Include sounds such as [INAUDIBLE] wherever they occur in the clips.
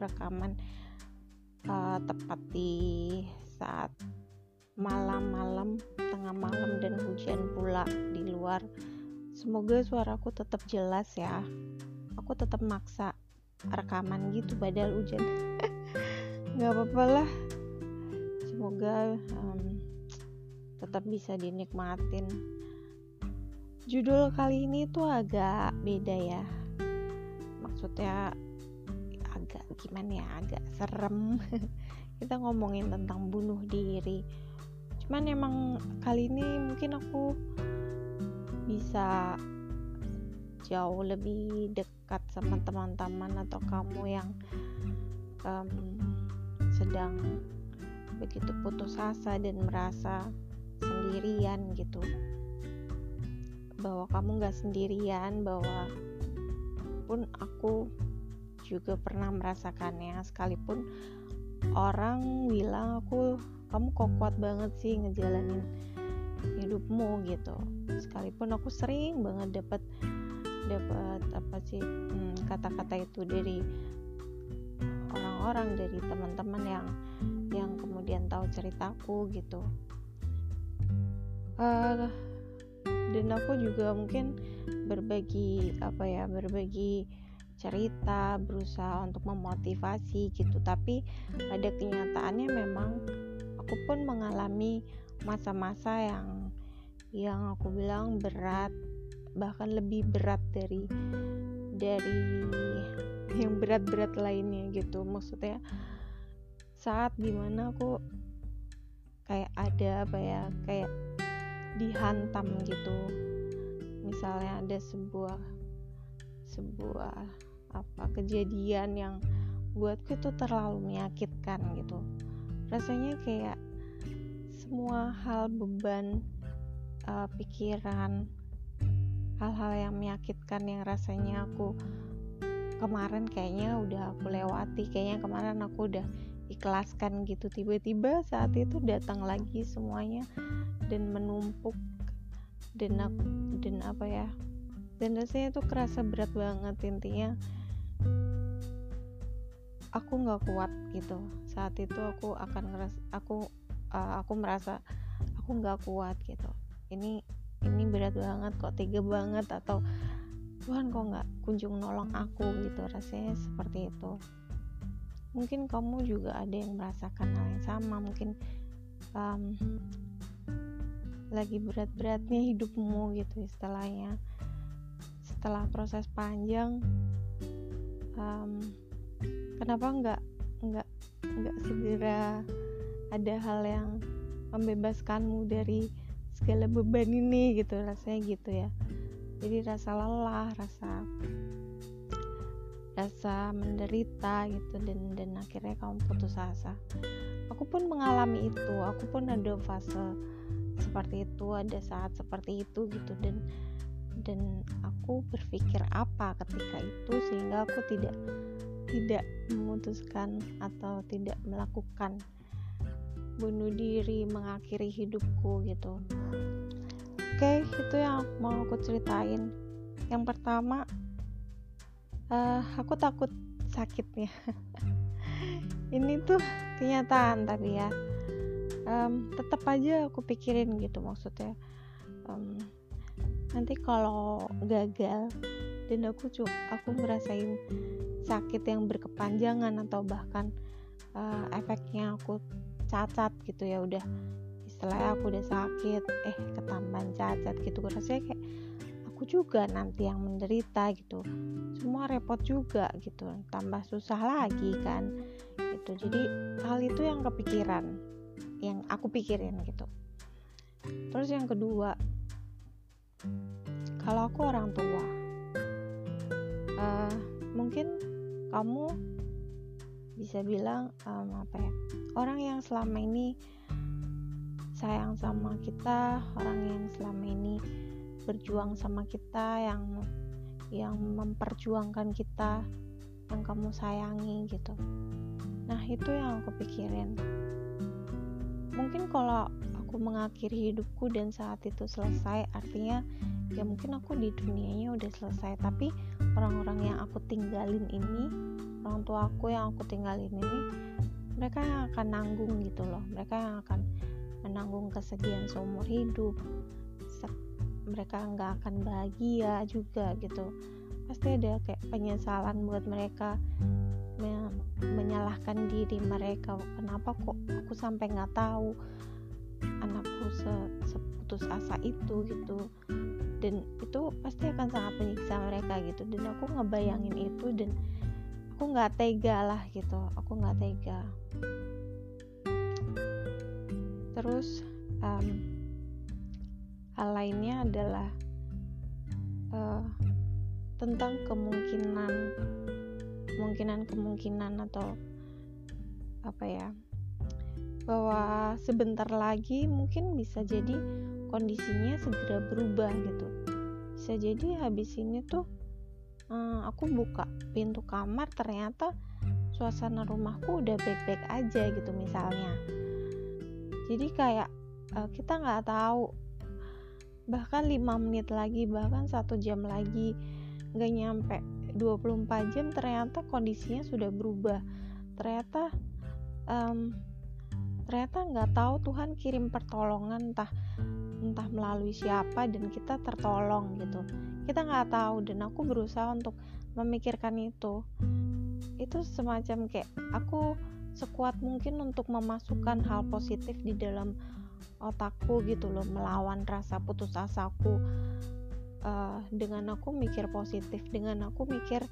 rekaman uh, tepat di saat malam-malam tengah malam dan hujan pula di luar. Semoga suaraku tetap jelas ya. Aku tetap maksa rekaman gitu padahal hujan. [LAUGHS] Nggak apa-apa lah. Semoga um, tetap bisa dinikmatin. Judul kali ini tuh agak beda ya. Maksudnya gimana ya? Agak serem. [LAUGHS] Kita ngomongin tentang bunuh diri. Cuman emang kali ini mungkin aku bisa jauh lebih dekat sama teman-teman atau kamu yang um, sedang begitu putus asa dan merasa sendirian gitu. Bahwa kamu gak sendirian bahwa pun aku juga pernah merasakannya sekalipun orang bilang aku kamu kok kuat banget sih ngejalanin hidupmu gitu. Sekalipun aku sering banget dapat dapat apa sih hmm, kata-kata hmm, itu dari orang-orang dari teman-teman yang yang kemudian tahu ceritaku gitu. Uh, dan aku juga mungkin berbagi apa ya berbagi cerita berusaha untuk memotivasi gitu. Tapi pada kenyataannya memang aku pun mengalami masa-masa yang yang aku bilang berat bahkan lebih berat dari dari yang berat-berat lainnya gitu. Maksudnya saat di mana aku kayak ada apa ya kayak dihantam gitu. Misalnya ada sebuah sebuah apa kejadian yang buatku itu terlalu menyakitkan gitu. Rasanya kayak semua hal beban uh, pikiran hal-hal yang menyakitkan yang rasanya aku kemarin kayaknya udah aku lewati kayaknya kemarin aku udah ikhlaskan gitu. Tiba-tiba saat itu datang lagi semuanya dan menumpuk dan dan apa ya dan rasanya itu kerasa berat banget intinya aku nggak kuat gitu. Saat itu aku akan ngeras aku uh, aku merasa aku nggak kuat gitu. Ini ini berat banget kok tega banget atau Tuhan kok nggak kunjung nolong aku? gitu rasanya seperti itu. Mungkin kamu juga ada yang merasakan hal yang sama mungkin um, lagi berat-beratnya hidupmu gitu istilahnya. Setelah proses panjang um, kenapa nggak nggak nggak segera ada hal yang membebaskanmu dari segala beban ini gitu? Rasanya gitu ya. Jadi rasa lelah rasa rasa menderita gitu dan dan akhirnya kamu putus asa. Aku pun mengalami itu. Aku pun ada fase seperti itu ada saat seperti itu gitu. Dan dan aku berpikir apa ketika itu sehingga aku tidak tidak memutuskan atau tidak melakukan bunuh diri mengakhiri hidupku gitu. Oke itu yang mau aku ceritain. Yang pertama uh, aku takut sakitnya. [LAUGHS] Ini tuh kenyataan tapi ya. Um, tetap aja aku pikirin gitu maksudnya. Um, nanti kalau gagal dan aku aku ngerasain sakit yang berkepanjangan atau bahkan uh, efeknya aku cacat gitu ya udah. Istilahnya aku udah sakit eh ketambahan cacat gitu rasanya kayak aku juga nanti yang menderita gitu. Semua repot juga gitu tambah susah lagi kan gitu. Jadi hal itu yang kepikiran yang aku pikirin gitu. Terus yang kedua kalau aku orang tua uh, mungkin kamu bisa bilang um, apa ya orang yang selama ini sayang sama kita orang yang selama ini berjuang sama kita yang yang memperjuangkan kita yang kamu sayangi gitu. Nah itu yang aku pikirin. Mungkin kalau aku mengakhiri hidupku dan saat itu selesai artinya ya mungkin aku di dunianya udah selesai tapi orang-orang yang aku tinggalin ini orang tua aku yang aku tinggalin ini mereka yang akan nanggung gitu loh. Mereka yang akan menanggung kesedihan seumur hidup. Mereka nggak akan bahagia juga gitu. Pasti ada kayak penyesalan buat mereka menyalahkan diri mereka. Kenapa kok aku sampai nggak tahu anakku se seputus asa itu gitu dan itu pasti akan sangat menyiksa mereka gitu. Dan aku ngebayangin itu dan aku nggak tega lah gitu. Aku nggak tega. Terus um, hal lainnya adalah uh, tentang kemungkinan kemungkinan kemungkinan atau apa ya bahwa sebentar lagi mungkin bisa jadi kondisinya segera berubah gitu. Bisa jadi habis ini tuh hmm, aku buka pintu kamar ternyata suasana rumahku udah baik-baik aja gitu misalnya. Jadi kayak uh, kita nggak tahu bahkan 5 menit lagi bahkan satu jam lagi nggak nyampe 24 jam ternyata kondisinya sudah berubah. Ternyata um, ternyata nggak tahu Tuhan kirim pertolongan entah entah melalui siapa dan kita tertolong gitu. Kita nggak tahu dan aku berusaha untuk memikirkan itu. Itu semacam kayak aku sekuat mungkin untuk memasukkan hal positif di dalam otakku gitu loh melawan rasa putus asaku. Uh, dengan aku mikir positif dengan aku mikir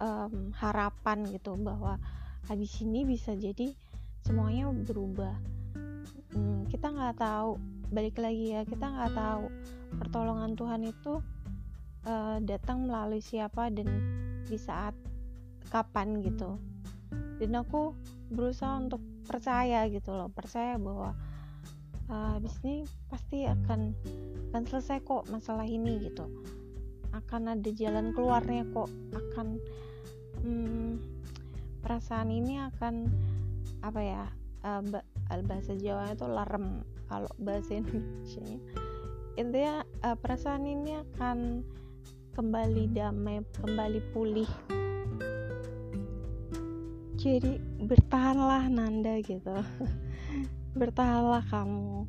um, harapan gitu bahwa habis ini bisa jadi semuanya berubah. Hmm, kita nggak tahu balik lagi ya kita nggak tahu. Pertolongan Tuhan itu uh, datang melalui siapa dan di saat kapan gitu. Dan aku berusaha untuk percaya gitu loh percaya bahwa uh, habis ini pasti akan akan selesai kok masalah ini gitu. Akan ada jalan keluarnya kok akan hmm, perasaan ini akan apa ya uh, bahasa Jawa itu larem kalau bahasa [LAUGHS] Indonesia. Intinya uh, perasaan ini akan kembali damai kembali pulih. Jadi bertahanlah Nanda gitu. [LAUGHS] Bertahanlah kamu.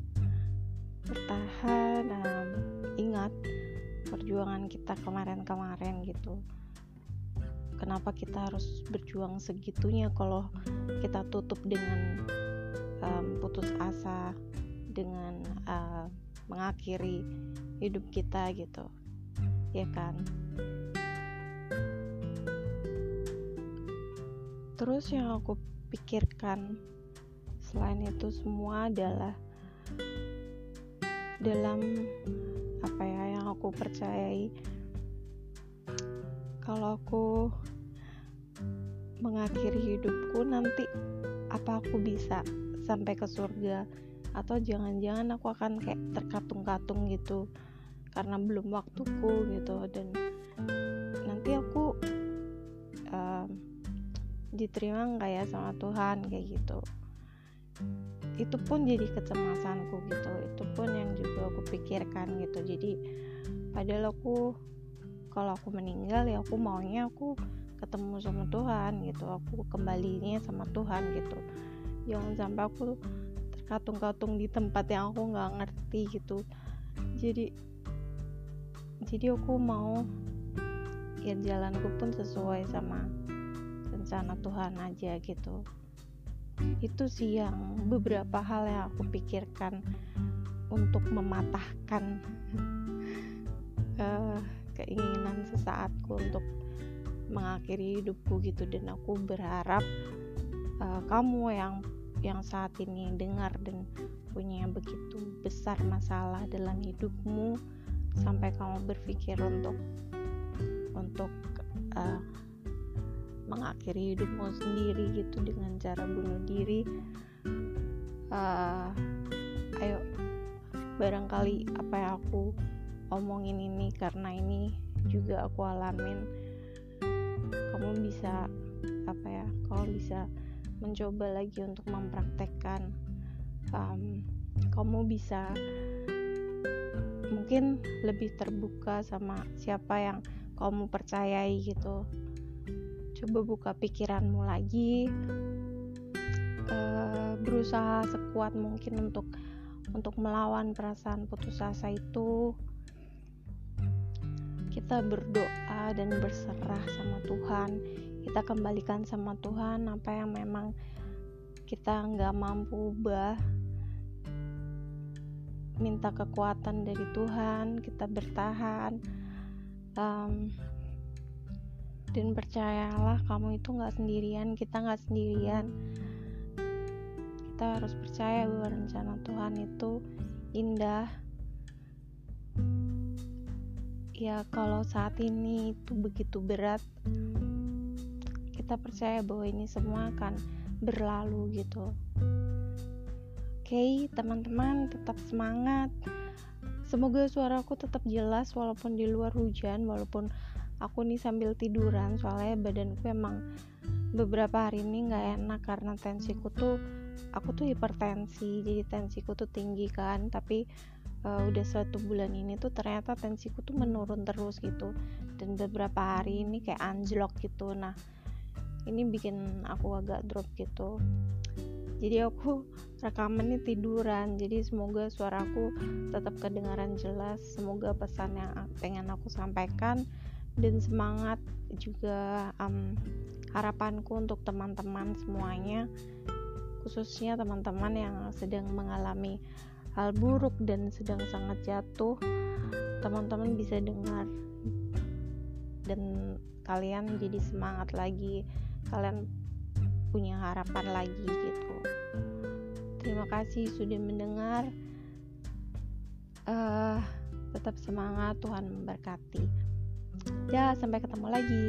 Bertahan um, ingat perjuangan kita kemarin-kemarin gitu. Kenapa kita harus berjuang segitunya kalau kita tutup dengan um, putus asa dengan uh, mengakhiri hidup kita gitu. Ya kan? Terus yang aku pikirkan selain itu semua adalah dalam apa ya yang aku percayai kalau aku mengakhiri hidupku nanti apa aku bisa sampai ke surga atau jangan-jangan aku akan kayak terkatung-katung gitu karena belum waktuku gitu. Dan nanti aku um, diterima nggak ya sama Tuhan kayak gitu. Itu pun jadi kecemasanku gitu. Itu pun yang juga aku pikirkan gitu. Jadi padahal aku kalau aku meninggal ya aku maunya aku ketemu sama Tuhan gitu. Aku kembalinya sama Tuhan gitu. Jangan sampai aku terkatung-katung di tempat yang aku nggak ngerti gitu. Jadi jadi aku mau ya jalanku pun sesuai sama rencana Tuhan aja gitu. Itu sih yang beberapa hal yang aku pikirkan untuk mematahkan uh, keinginan sesaatku untuk mengakhiri hidupku gitu. Dan aku berharap uh, kamu yang yang saat ini dengar dan punya begitu besar masalah dalam hidupmu sampai kamu berpikir untuk untuk uh, mengakhiri hidupmu sendiri gitu dengan cara bunuh diri uh, ayo barangkali apa yang aku omongin ini karena ini juga aku alamin kamu bisa apa ya kamu bisa mencoba lagi untuk mempraktekkan um, kamu bisa mungkin lebih terbuka sama siapa yang kamu percayai gitu. Coba buka pikiranmu lagi uh, berusaha sekuat mungkin untuk untuk melawan perasaan putus asa itu. Kita berdoa dan berserah sama Tuhan kita kembalikan sama Tuhan apa yang memang kita nggak mampu ubah. Minta kekuatan dari Tuhan kita bertahan. Um, dan percayalah kamu itu nggak sendirian kita nggak sendirian. Kita harus percaya bahwa rencana Tuhan itu indah. Ya kalau saat ini itu begitu berat kita percaya bahwa ini semua akan berlalu gitu. Oke okay, teman-teman tetap semangat. Semoga suaraku tetap jelas walaupun di luar hujan walaupun aku nih sambil tiduran soalnya badanku emang beberapa hari ini nggak enak karena tensiku tuh aku tuh hipertensi jadi tensiku tuh tinggi kan. Tapi uh, udah satu bulan ini tuh ternyata tensiku tuh menurun terus gitu. Dan beberapa hari ini kayak anjlok gitu. Nah ini bikin aku agak drop gitu. Jadi aku [LAUGHS] rekaman ini tiduran. Jadi semoga suaraku tetap kedengaran jelas. Semoga pesan yang pengen aku sampaikan dan semangat juga um, harapanku untuk teman-teman semuanya khususnya teman-teman yang sedang mengalami hal buruk dan sedang sangat jatuh teman-teman bisa dengar dan kalian jadi semangat lagi kalian punya harapan lagi gitu. Terima kasih sudah mendengar. Uh, tetap semangat Tuhan memberkati. Ya sampai ketemu lagi